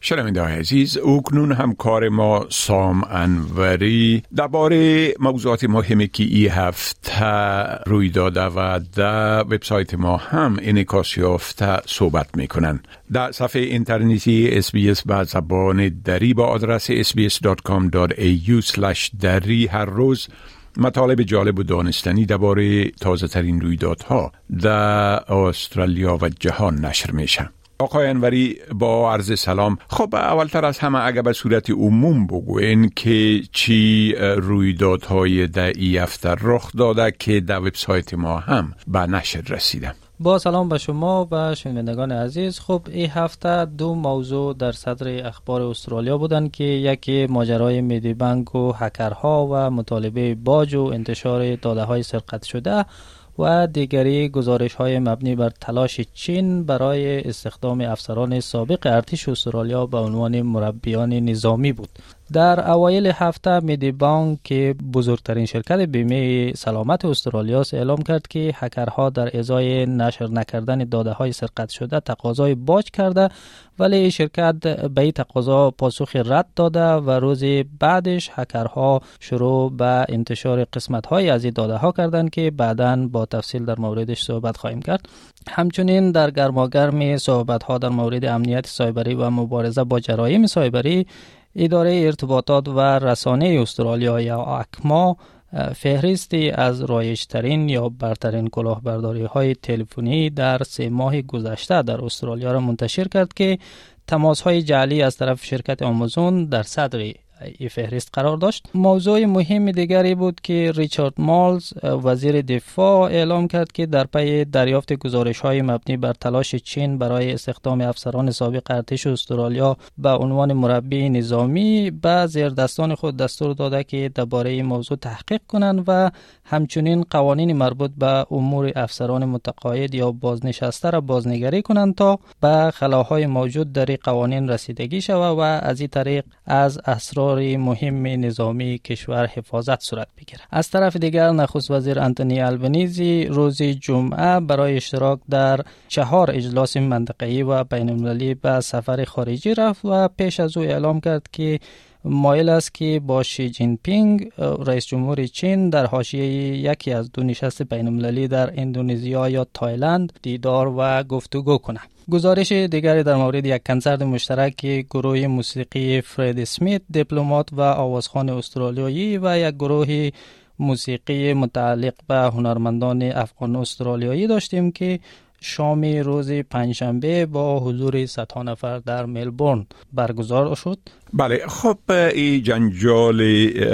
شنونده عزیز کنون همکار ما سام انوری درباره موضوعات مهمی که ای هفته روی داده و در وبسایت ما هم انعکاس یافته صحبت می‌کنن در صفحه اینترنتی SBS به زبان دری با آدرس sbs.com.au دری هر روز مطالب جالب و دانستنی درباره تازه ترین رویدادها در استرالیا و جهان نشر میشه. آقای انوری با عرض سلام. خب اولتر از همه اگر به صورت عموم بگوین که چی رویدادهای در ای هفته رخ داده که در وبسایت ما هم به نشر رسیده. با سلام به شما و شنوندگان عزیز. خب این هفته دو موضوع در صدر اخبار استرالیا بودند که یکی ماجرای میدی بانک و هکرها و مطالبه باج و انتشار داده های سرقت شده. و دیگری گزارش های مبنی بر تلاش چین برای استخدام افسران سابق ارتش استرالیا به عنوان مربیان نظامی بود. در اوایل هفته میدی بانک که بزرگترین شرکت بیمه سلامت استرالیا اعلام کرد که هکرها در ازای نشر نکردن داده های سرقت شده تقاضای باج کرده ولی شرکت به این تقاضا پاسخ رد داده و روز بعدش هکرها شروع به انتشار قسمت های از این داده ها کردند که بعدا با تفصیل در موردش صحبت خواهیم کرد. همچنین در گرماگرم صحبت ها در مورد امنیت سایبری و مبارزه با جرایم سایبری اداره ارتباطات و رسانه استرالیا یا اکما فهرستی از رایشترین یا برترین کلاهبرداری های تلفنی در سه ماه گذشته در استرالیا را منتشر کرد که تماس های جعلی از طرف شرکت آمازون در صدر ای فهرست قرار داشت. موضوع مهم دیگری بود که ریچارد مالز وزیر دفاع اعلام کرد که در پی دریافت گزارش های مبنی بر تلاش چین برای استخدام افسران سابق ارتش استرالیا به عنوان مربی نظامی به زیردستان خود دستور داده که درباره این موضوع تحقیق کنند و همچنین قوانین مربوط به امور افسران متقاعد یا بازنشسته را بازنگری کنند تا به خلاهای موجود در قوانین رسیدگی شود و از این طریق از اسرار مهم نظامی کشور حفاظت صورت بگیرد. از طرف دیگر نخست وزیر انتونی البنیزی روز جمعه برای اشتراک در چهار اجلاس منطقه‌ای و بین به سفر خارجی رفت و پیش از او اعلام کرد که مایل است که با شی جین پینگ رئیس جمهور چین در حاشیه یکی از دو نشست بین در اندونزیا یا تایلند دیدار و گفتگو کند. گزارش دیگری در مورد یک کنسرت مشترک گروه موسیقی فرید سمیت دیپلمات و آوازخان استرالیایی و یک گروه موسیقی متعلق به هنرمندان افغان استرالیایی داشتیم که شام روز پنجشنبه با حضور صدها نفر در ملبورن برگزار شد. بله خب این جنجال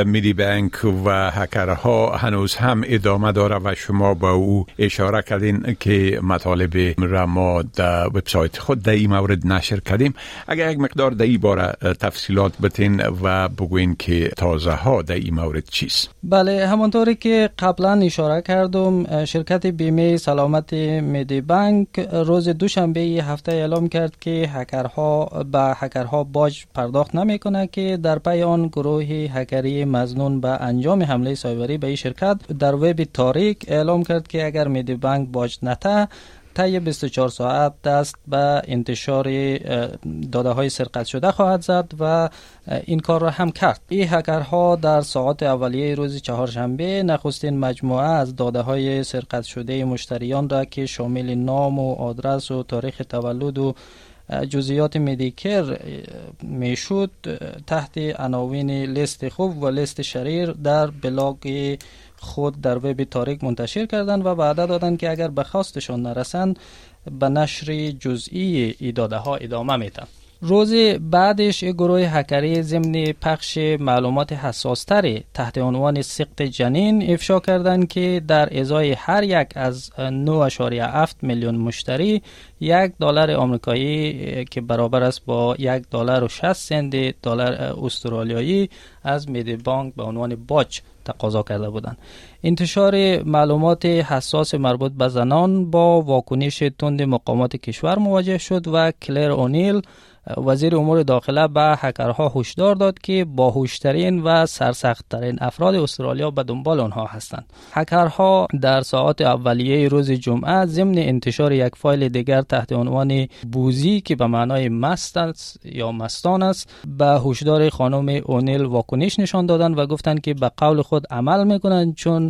میدی بانک و هکرها هنوز هم ادامه داره و شما با او اشاره کردین که مطالب را ما در وبسایت خود در این مورد نشر کردیم. اگر یک مقدار در این باره تفصیلات بتین و بگوین که تازه ها در این مورد چیست. بله همانطوری که قبلا اشاره کردم شرکت بیمه سلامت میدی بانک روز دوشنبه هفته اعلام کرد که هکرها به هکرها باج پرداخت نمی می‌کنه که در پی آن گروه هکری مزنون به انجام حمله سایبری به این شرکت در وب تاریک اعلام کرد که اگر میدی بانک باج نته طی 24 ساعت دست به انتشار داده های سرقت شده خواهد زد و این کار را هم کرد. این هکرها در ساعات اولیه روز چهارشنبه نخستین مجموعه از داده های سرقت شده مشتریان را که شامل نام و آدرس و تاریخ تولد و جزئیات مدیکر می‌شد تحت عناوین لیست خوب و لیست شریر در بلاگ خود در وب تاریک منتشر کردند و وعده دادند که اگر به خواستشان نرسند به نشر جزئی ای داده ها ادامه میتن روز بعدش گروه هکری ضمن پخش معلومات حساستری تحت عنوان سقط جنین افشا کردند که در ازای هر یک از 9.7 میلیون مشتری یک دلار آمریکایی که برابر است با یک دلار و 60 سنت دلار استرالیایی از میدی بانک به عنوان باج تقاضا کرده بودند. انتشار معلومات حساس مربوط به زنان با واکنش تند مقامات کشور مواجه شد و کلر اونیل وزیر امور داخله به هکرها هشدار داد که باهوشترین و سرسختترین افراد استرالیا به دنبال آنها هستند. هکرها در ساعات اولیه روز جمعه ضمن انتشار یک فایل دیگر تحت عنوان بوزی که به معنای مست یا مستان است به هشدار خانم اونیل واکنش نشان دادند و گفتند که به قول خود عمل می‌کنند چون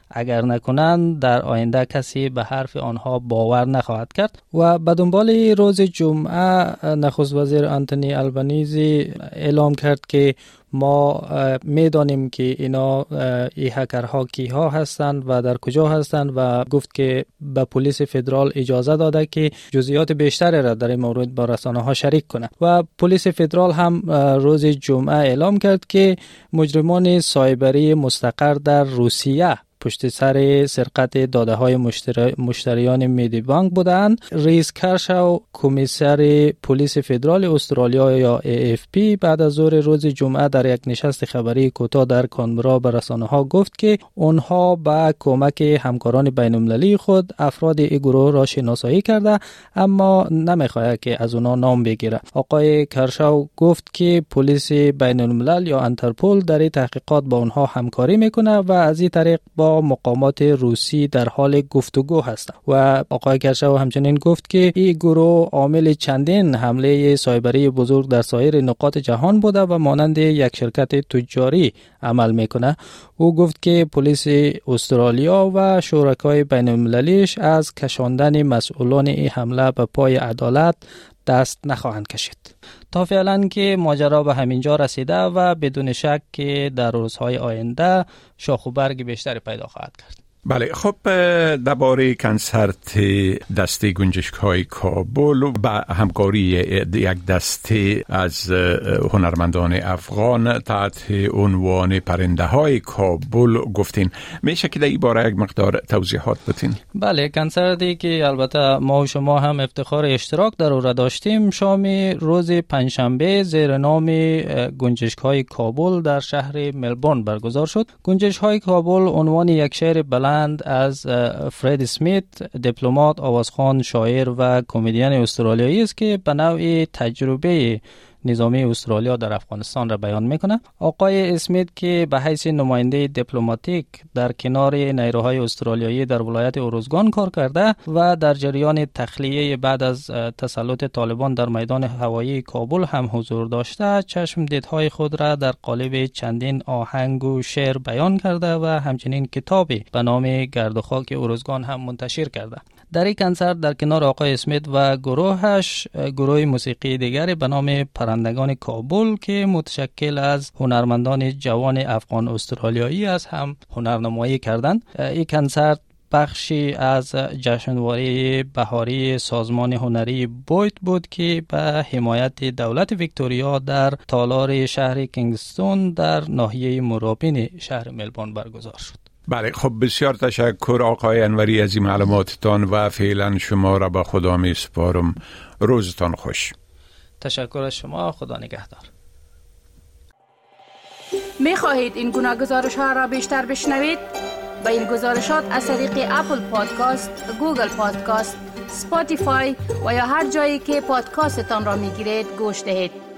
اگر نکنند در آینده کسی به حرف آنها باور نخواهد کرد. و به دنبال روز جمعه نخست وزیر آنتونی البنیزی اعلام کرد که ما می‌دانیم که اینا ای هکرها کیها هستند و در کجا هستند و گفت که به پلیس فدرال اجازه داده که جزئیات بیشتری را در این مورد با رسانه ها شریک کنه و پلیس فدرال هم روز جمعه اعلام کرد که مجرمان سایبری مستقر در روسیه پشت سر سرقت داده های مشتریان میدی بانک بودند ریس کرشاو کمیسر پلیس فدرال استرالیا یا AFP بعد از ظهر روز جمعه در یک نشست خبری کوتاه در کانبرا به رسانه ها گفت که آنها با کمک همکاران بین المللی خود افراد این گروه را شناسایی کرده اما نمی‌خواهد که از اونا نام بگیره. آقای کرشاو گفت که پلیس بین الملل یا انترپول در تحقیقات با آنها همکاری می‌کنه و از این طریق با مقامات روسی در حال گفتگو هستند. و آقای کرشو همچنین گفت که این گروه عامل چندین حمله سایبری بزرگ در سایر نقاط جهان بوده و مانند یک شرکت تجاری عمل می‌کنه. او گفت که پلیس استرالیا و شرکای بین المللیش از کشاندن مسئولان این حمله به پای عدالت دست نخواهند کشید. تا فعلا که ماجرا به همینجا رسیده و بدون شک که در روزهای آینده شاخ و برگ بیشتری پیدا خواهد کرد. بله خب درباره کنسرت دسته گنجشک های کابل و همکاری یک دسته از هنرمندان افغان تحت عنوان پرنده های کابل گفتین. میشه که در باره یک مقدار توضیحات بتین بله کنسرتی که البته ما و شما هم افتخار اشتراک در او را داشتیم شام روز پنجشنبه زیر نام گنجشک های کابل در شهر ملبورن برگزار شد. گنجشک های کابل عنوان یک شهر بلند از فرید سمیت دیپلمات آوازخوان شاعر و کمدین استرالیایی است که به نوع تجربه نظامی استرالیا در افغانستان را بیان می‌کنه آقای اسمیت که به حیث نماینده دیپلماتیک در کنار نیروهای استرالیایی در ولایت اوروزگان کار کرده و در جریان تخلیه بعد از تسلط طالبان در میدان هوایی کابل هم حضور داشته چشم دیدهای خود را در قالب چندین آهنگ و شعر بیان کرده و همچنین کتابی به نام گرد خاک اوروزگان هم منتشر کرده. در این کنسرت در کنار آقای اسمیت و گروهش گروه موسیقی دیگری به نام پرندگان کابل که متشکل از هنرمندان جوان افغان استرالیایی است هم هنرنمایی کردند. این کنسرت بخشی از جشنواره بهاری سازمان هنری بویت بود که به حمایت دولت ویکتوریا در تالار شهر کینگستون در ناحیه مرابین شهر ملبورن برگزار شد. بله خب بسیار تشکر آقای انوری از این معلوماتتان و فعلا شما را به خدا می سپارم روزتان خوش تشکر از شما خدا نگهدار می خواهید این گونه گزارش ها را بیشتر بشنوید؟ با این گزارشات از طریق Apple Podcast، Google Podcast، Spotify و یا هر جایی که پادکاستتان را می گیرید گوش دهید.